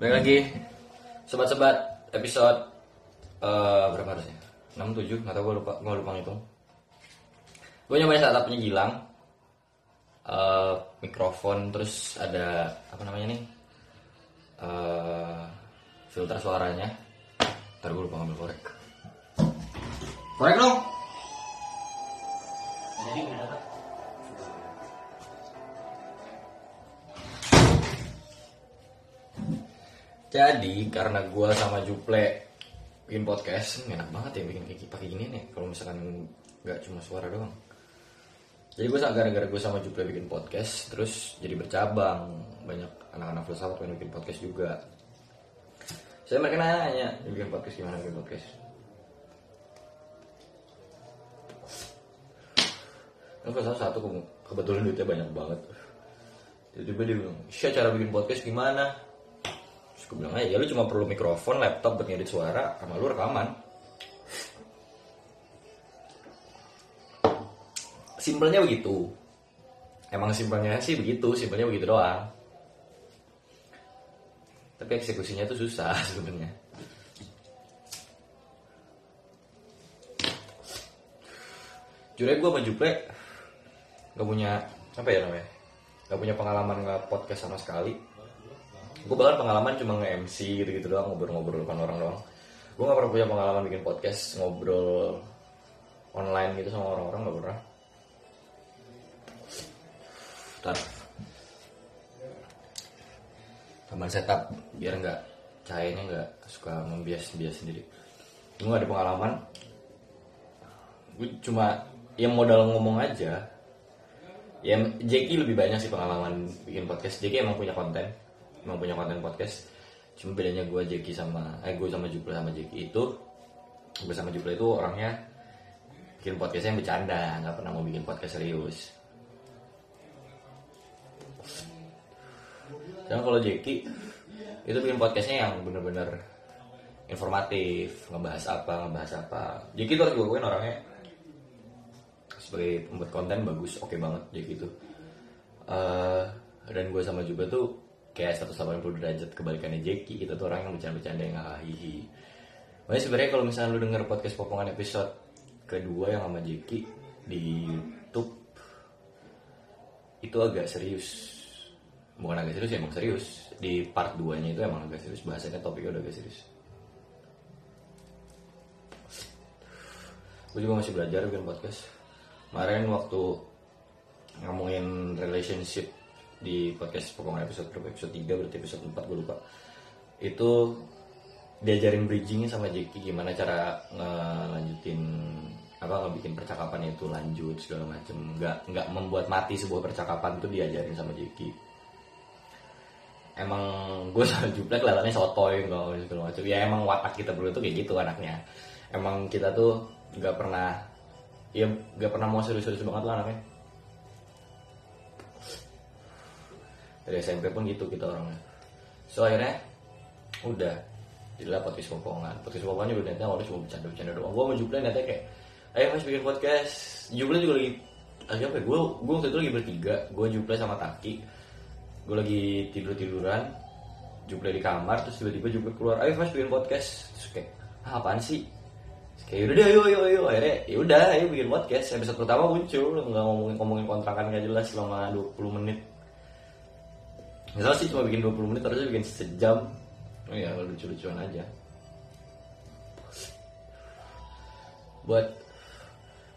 Balik lagi Sobat-sobat episode eh Berapa harusnya? 6, 7, gak tau gue lupa, gue lupa ngitung Gue nyobain startupnya Gilang eh Mikrofon, terus ada Apa namanya nih? eh filter suaranya Ntar gue lupa ngambil korek Korek dong! Jadi udah dapat. Jadi karena gue sama Juple bikin podcast, enak banget ya bikin kayak pakai gini nih. Kalau misalkan nggak cuma suara doang. Jadi gue gara-gara gue sama Juple bikin podcast, terus jadi bercabang. Banyak anak-anak filsafat pengen bikin podcast juga. Saya mereka nanya, bikin podcast gimana bikin podcast? Kan filsafat satu ke- kebetulan duitnya banyak banget. Tiba-tiba dia bilang, cara bikin podcast gimana? Gue bilang aja, ya lu cuma perlu mikrofon, laptop buat suara, sama lu rekaman. Simpelnya begitu. Emang simpelnya sih begitu, simpelnya begitu doang. Tapi eksekusinya tuh susah sebenarnya. Jujur gue sama Juple gak punya apa ya namanya gak punya pengalaman nge podcast sama sekali gue bahkan pengalaman cuma nge-MC gitu-gitu doang ngobrol-ngobrol depan orang doang. Gue gak pernah punya pengalaman bikin podcast ngobrol online gitu sama orang-orang gak pernah. Ntar tambahan setup biar nggak cahayanya nggak suka membias-bias sendiri. Gue gak ada pengalaman. Gue cuma yang modal ngomong aja. Ya Jeki lebih banyak sih pengalaman bikin podcast. Jeki emang punya konten emang punya konten podcast. Cuma bedanya gue Jeki sama eh gue sama Jupla sama Jeki itu gue sama Jupla itu orangnya bikin podcastnya bercanda nggak pernah mau bikin podcast serius. Dan kalau Jeki itu bikin podcastnya yang bener-bener informatif ngebahas apa ngebahas apa. Jeki itu harus gue akuin orangnya sebagai pembuat konten bagus oke banget dia gitu Eh, dan gue sama juga tuh kayak 180 derajat kebalikannya Jeki kita tuh orang yang bercanda-bercanda yang hahihi Makanya sebenarnya kalau misalnya lu denger podcast potongan episode kedua yang sama Jeki di YouTube itu agak serius. Bukan agak serius ya emang serius. Di part 2 nya itu emang agak serius bahasanya topiknya udah agak serius. Gue juga masih belajar bikin podcast. Kemarin waktu ngomongin relationship di podcast pokoknya episode berapa? Episode 3 berarti episode 4 gue lupa. Itu diajarin bridgingnya sama Jeki gimana cara ngelanjutin apa ngebikin percakapan itu lanjut segala macem. Nggak nggak membuat mati sebuah percakapan itu diajarin sama Jeki. Emang gue sama Juple kelihatannya sotoy nggak segala macem. Ya emang watak kita berdua tuh kayak gitu anaknya. Emang kita tuh nggak pernah ya nggak pernah mau serius-serius banget lah anaknya dari SMP pun gitu kita orangnya. So akhirnya udah jadilah podcast popongan. Podcast popongannya udah niatnya awalnya cuma bercanda-bercanda doang. Gue mau Juple niatnya kayak ayo mas bikin podcast. Juple juga lagi lagi apa ya? Gue gue waktu itu lagi bertiga. Gue Juple sama Taki. Gue lagi tidur tiduran Juple di kamar terus tiba-tiba Juple keluar ayo mas bikin podcast. Terus kayak ah, apaan sih? Kayak udah deh ayo ayo ayo. Akhirnya ya udah ayo bikin podcast. Episode pertama muncul nggak ngomongin ngomongin kontrakan nggak jelas selama 20 menit Misal sih cuma bikin 20 menit harusnya bikin sejam. Oh ya lucu-lucuan aja. Buat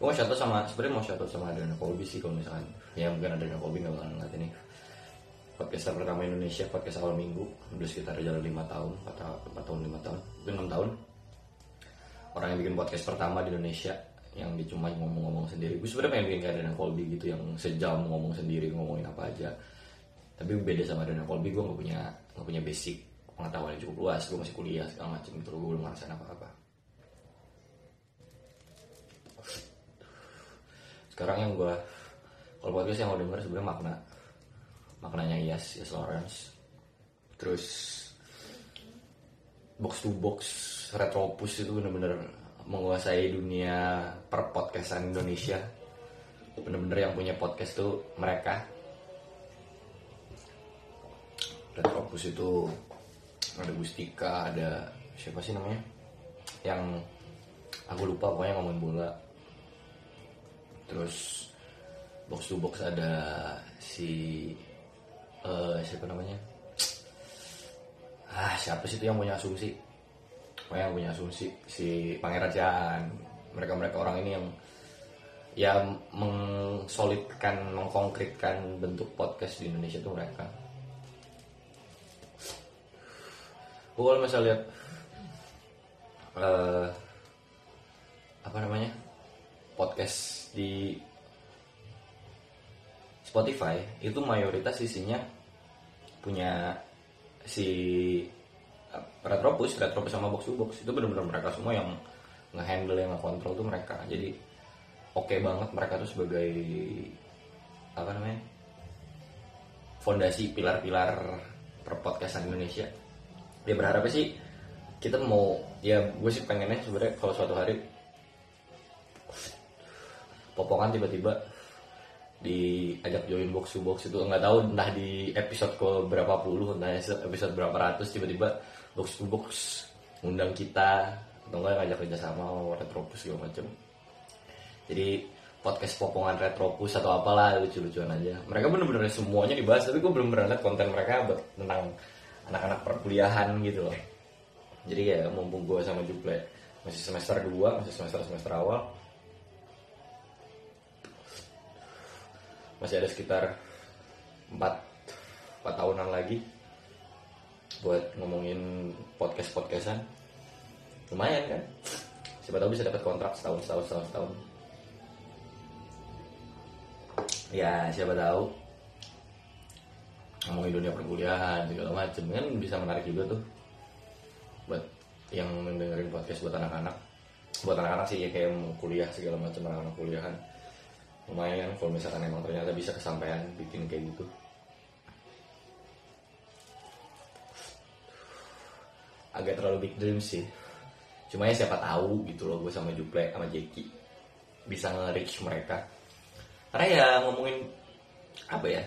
Gue mau shoutout sama sebenarnya mau shoutout sama Adriana Colby sih kalau misalkan Ya mungkin Adriana Colby gak bakalan ngeliat ini. Podcaster pertama Indonesia Podcast awal minggu Udah sekitar jalan 5 tahun 4, ta- 4 tahun 5 tahun Mungkin 6 tahun. Orang yang bikin podcast pertama di Indonesia Yang dia cuma ngomong-ngomong sendiri. Gue sebenarnya pengen bikin kayak Adriana Colby gitu Yang sejam ngomong sendiri ngomongin apa aja tapi beda sama Adriana Colby gue gak punya gak punya basic pengetahuan yang cukup luas. Gue masih kuliah segala macam gitu gue belum ngerasain apa-apa. Sekarang yang gue kalau podcast yang gue denger sebenarnya makna maknanya Yes Yes Lawrence. Terus box to box retropus itu bener-bener menguasai dunia per podcastan Indonesia. Bener-bener yang punya podcast tuh mereka Retropus itu Mustika ada siapa sih namanya? Yang aku lupa pokoknya ngomongin bola. Terus box to box ada si eh siapa namanya? Ah siapa sih itu yang punya asumsi? Pokoknya yang punya asumsi si Pangeran Jan mereka mereka orang ini yang ya mengsolidkan mengkonkretkan bentuk podcast di Indonesia itu mereka gue kalau misalnya lihat eh, apa namanya podcast di Spotify itu mayoritas isinya punya si uh, Retropus, Retropus sama Box Box itu benar-benar mereka semua yang ngehandle yang ngekontrol tuh mereka. Jadi oke banget mereka tuh sebagai apa namanya fondasi pilar-pilar perpodcastan Indonesia. Dia berharap sih kita mau ya gue sih pengennya sebenarnya kalau suatu hari popongan tiba-tiba diajak join box to box itu nggak tahu entah di episode ke berapa puluh entah episode berapa ratus tiba-tiba box to box undang kita atau enggak ngajak kerjasama sama retropus segala macam jadi podcast popongan retropus atau apalah lucu-lucuan aja. Mereka bener-bener semuanya dibahas tapi gue belum pernah konten mereka tentang anak-anak perkuliahan gitu loh. Jadi ya mumpung gue sama Juple masih semester 2 masih semester semester awal masih ada sekitar 4 4 tahunan lagi buat ngomongin podcast podcastan lumayan kan? Siapa tahu bisa dapat kontrak setahun setahun setahun setahun. Ya siapa tahu ngomongin dunia perkuliahan segala macem. Kan bisa menarik juga tuh buat yang mendengarin podcast buat anak-anak. Buat anak-anak sih ya kayak mau kuliah segala macam anak-anak kuliahan. Lumayan kalau misalkan emang ternyata bisa kesampaian bikin kayak gitu. Agak terlalu big dream sih. Cuma ya siapa tahu gitu loh gue sama Juple sama Jeki bisa nge-reach mereka. Karena ya ngomongin apa ya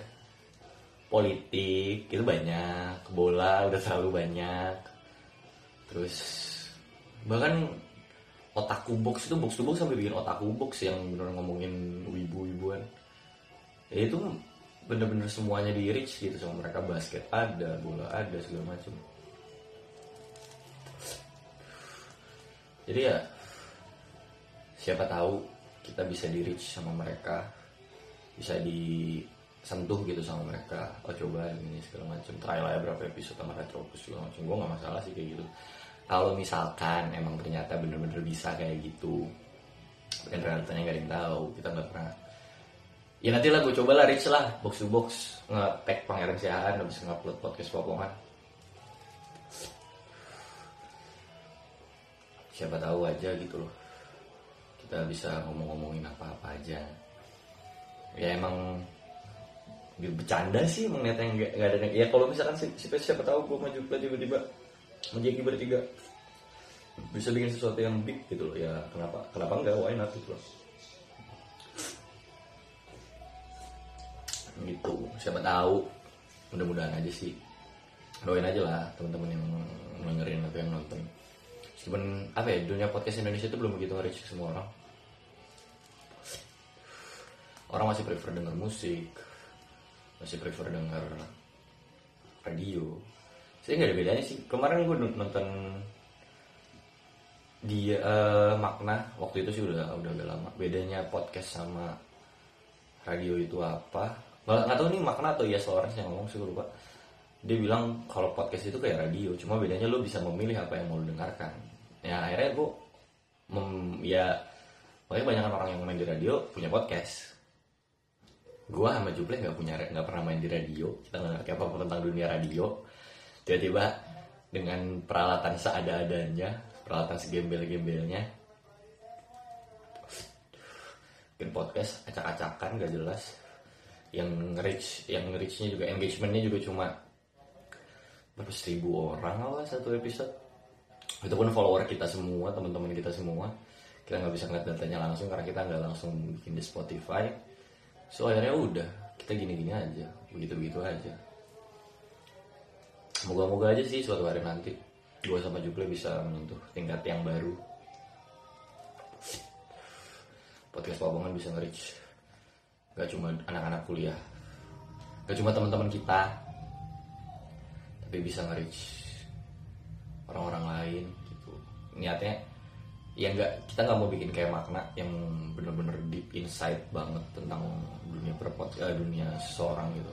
politik itu banyak. Bola udah terlalu banyak. Terus bahkan otaku box itu box to box sampai bikin otaku box yang bener ngomongin wibu-wibuan ya itu bener-bener semuanya di reach gitu sama mereka basket ada bola ada segala macam jadi ya siapa tahu kita bisa di reach sama mereka bisa disentuh gitu sama mereka. Oh coba ini segala macam trial aja berapa episode sama retropus segala macam gue nggak masalah sih kayak gitu. Kalau misalkan emang ternyata bener-bener bisa kayak gitu dan realitanya nggak ada yang tahu kita nggak pernah ya nanti lah gue coba lah reach lah box to box nge-tag pangeran siahaan habis ngupload podcast popongan siapa tahu aja gitu loh. Kita bisa ngomong-ngomongin apa-apa aja. Ya emang bercanda sih emang niatnya nggak nggak ada ya kalau misalkan si, si siapa tahu gue maju tiba-tiba menjadi bertiga bisa bikin sesuatu yang big gitu loh. Ya kenapa kenapa enggak why not gitu loh. Gitu. Siapa tahu. Mudah-mudahan aja sih. Doain aja lah teman-teman yang dengerin atau yang nonton. Meskipun apa ya dunia podcast Indonesia itu belum begitu nge-reach semua orang. Orang masih prefer denger musik masih prefer denger radio. Saya nggak ada bedanya sih. Kemarin gue nonton dia uh, makna. Waktu itu sih udah udah agak lama. Bedanya podcast sama radio itu apa? Nggak nggak tahu nih makna atau ya Lawrence yang ngomong sih gue lupa. Dia bilang kalau podcast itu kayak radio cuma bedanya lo bisa memilih apa yang mau lo dengarkan. Ya akhirnya gue mem, ya makanya banyak orang yang main di radio punya podcast gue sama Juple nggak punya nggak pernah main di radio. Kita nggak ngerti apa apa tentang dunia radio. Tiba-tiba dengan peralatan seada-adanya peralatan segembel-gembelnya bikin podcast acak-acakan gak jelas. Yang reach yang reachnya juga engagementnya juga cuma berapa seribu orang apa satu episode. Itu pun follower kita semua teman-teman kita semua. Kita nggak bisa ngeliat datanya langsung karena kita nggak langsung bikin di Spotify so akhirnya udah kita gini-gini aja begitu-begitu aja. Moga-moga aja sih suatu hari nanti gue sama Juple bisa menyentuh tingkat yang baru. Podcast Pabongan bisa nge-reach gak cuma anak-anak kuliah gak cuma teman-teman kita tapi bisa nge-reach orang-orang lain gitu. Niatnya ya nggak kita nggak mau bikin kayak makna yang bener-bener deep insight banget tentang dunia perpot eh, dunia seseorang gitu.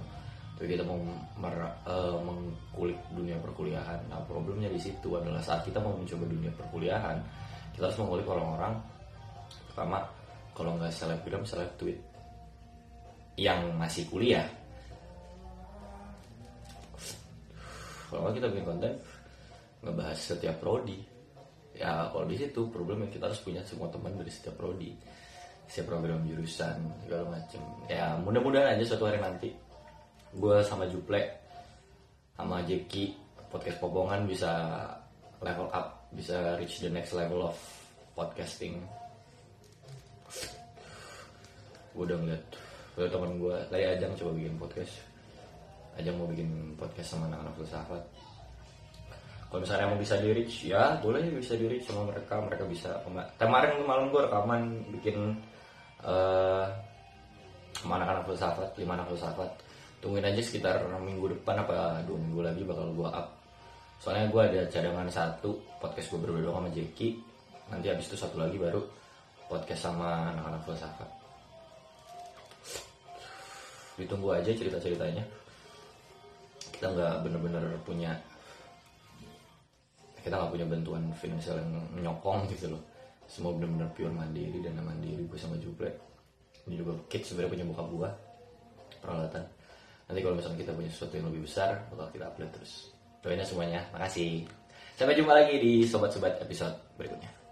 Tapi kita mau mer- eh, mengkulik dunia perkuliahan. Nah problemnya di situ adalah saat kita mau mencoba dunia perkuliahan kita harus mengulik orang-orang pertama kalau nggak selebgram seleb tweet yang masih kuliah. Kalau kita bikin konten ngebahas setiap prodi ya kalau di situ problemnya kita harus punya semua teman dari setiap prodi. Setiap program jurusan segala macem. Ya mudah-mudahan aja suatu hari nanti gue sama Juple sama Jeki podcast Pobongan bisa level up bisa reach the next level of podcasting. Gue udah ngeliat udah teman gue tadi Ajang coba bikin podcast. Ajang mau bikin podcast sama anak-anak filsafat kalau misalnya mau bisa di reach ya boleh bisa di reach sama mereka. Mereka bisa kemarin malam gue rekaman bikin uh, sama anak-anak filsafat lima anak filsafat. Tungguin aja sekitar minggu depan apa dua minggu lagi bakal gue up. Soalnya gue ada cadangan satu podcast gue berdua sama Jeki. Nanti habis itu satu lagi baru podcast sama anak-anak filsafat. Ditunggu aja cerita-ceritanya. Kita nggak bener-bener punya kita nggak punya bantuan finansial yang menyokong gitu loh. Semua benar-benar pure mandiri dan mandiri gue sama Juple. Ini juga kids sebenarnya punya buka gua peralatan. Nanti kalau misalnya kita punya sesuatu yang lebih besar bakal kita upload terus. Doainnya semuanya makasih. Sampai jumpa lagi di sobat-sobat episode berikutnya